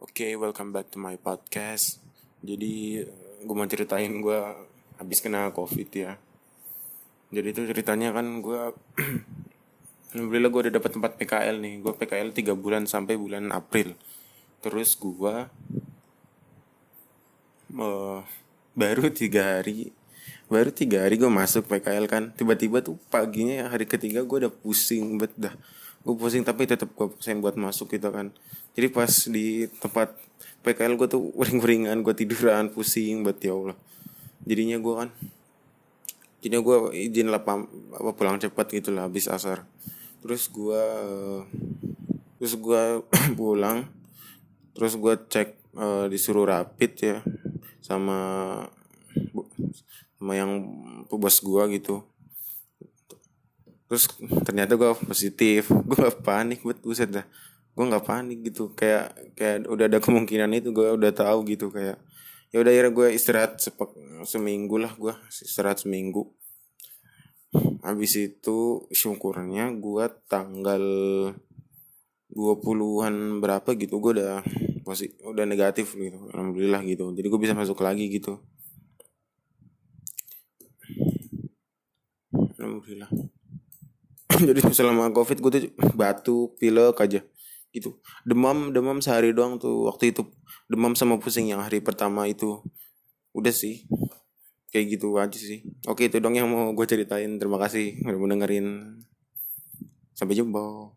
Oke, welcome back to my podcast. Jadi, gue mau ceritain gue habis kena covid ya. Jadi itu ceritanya kan gue, alhamdulillah gue udah dapat tempat PKL nih. Gue PKL 3 bulan sampai bulan April. Terus gue uh, baru tiga hari baru tiga hari gue masuk PKL kan. Tiba-tiba tuh paginya hari ketiga gue udah pusing bet dah. Gue pusing tapi tetap gue pusing buat masuk gitu kan. Jadi pas di tempat PKL gue tuh uring-uringan gue tiduran pusing bet ya Allah. Jadinya gue kan jadinya gue izin lah apa pulang cepat gitu lah habis asar. Terus gue terus gue pulang. Terus gue cek uh, disuruh rapid ya sama sama yang bos gue gitu. Terus ternyata gue positif. Gue gak panik buat buset dah. Gue nggak panik gitu. Kayak kayak udah ada kemungkinan itu gue udah tahu gitu. Kayak ya udah akhirnya gue istirahat sepek, seminggu lah gue istirahat seminggu. Habis itu syukurnya gue tanggal 20-an berapa gitu gue udah positif udah negatif gitu. Alhamdulillah gitu. Jadi gue bisa masuk lagi gitu alhamdulillah. Jadi selama covid gue tuh batuk pilek aja. Gitu. Demam demam sehari doang tuh waktu itu. Demam sama pusing yang hari pertama itu. Udah sih. Kayak gitu aja sih. Oke itu dong yang mau gue ceritain. Terima kasih udah mau dengerin. Sampai jumpa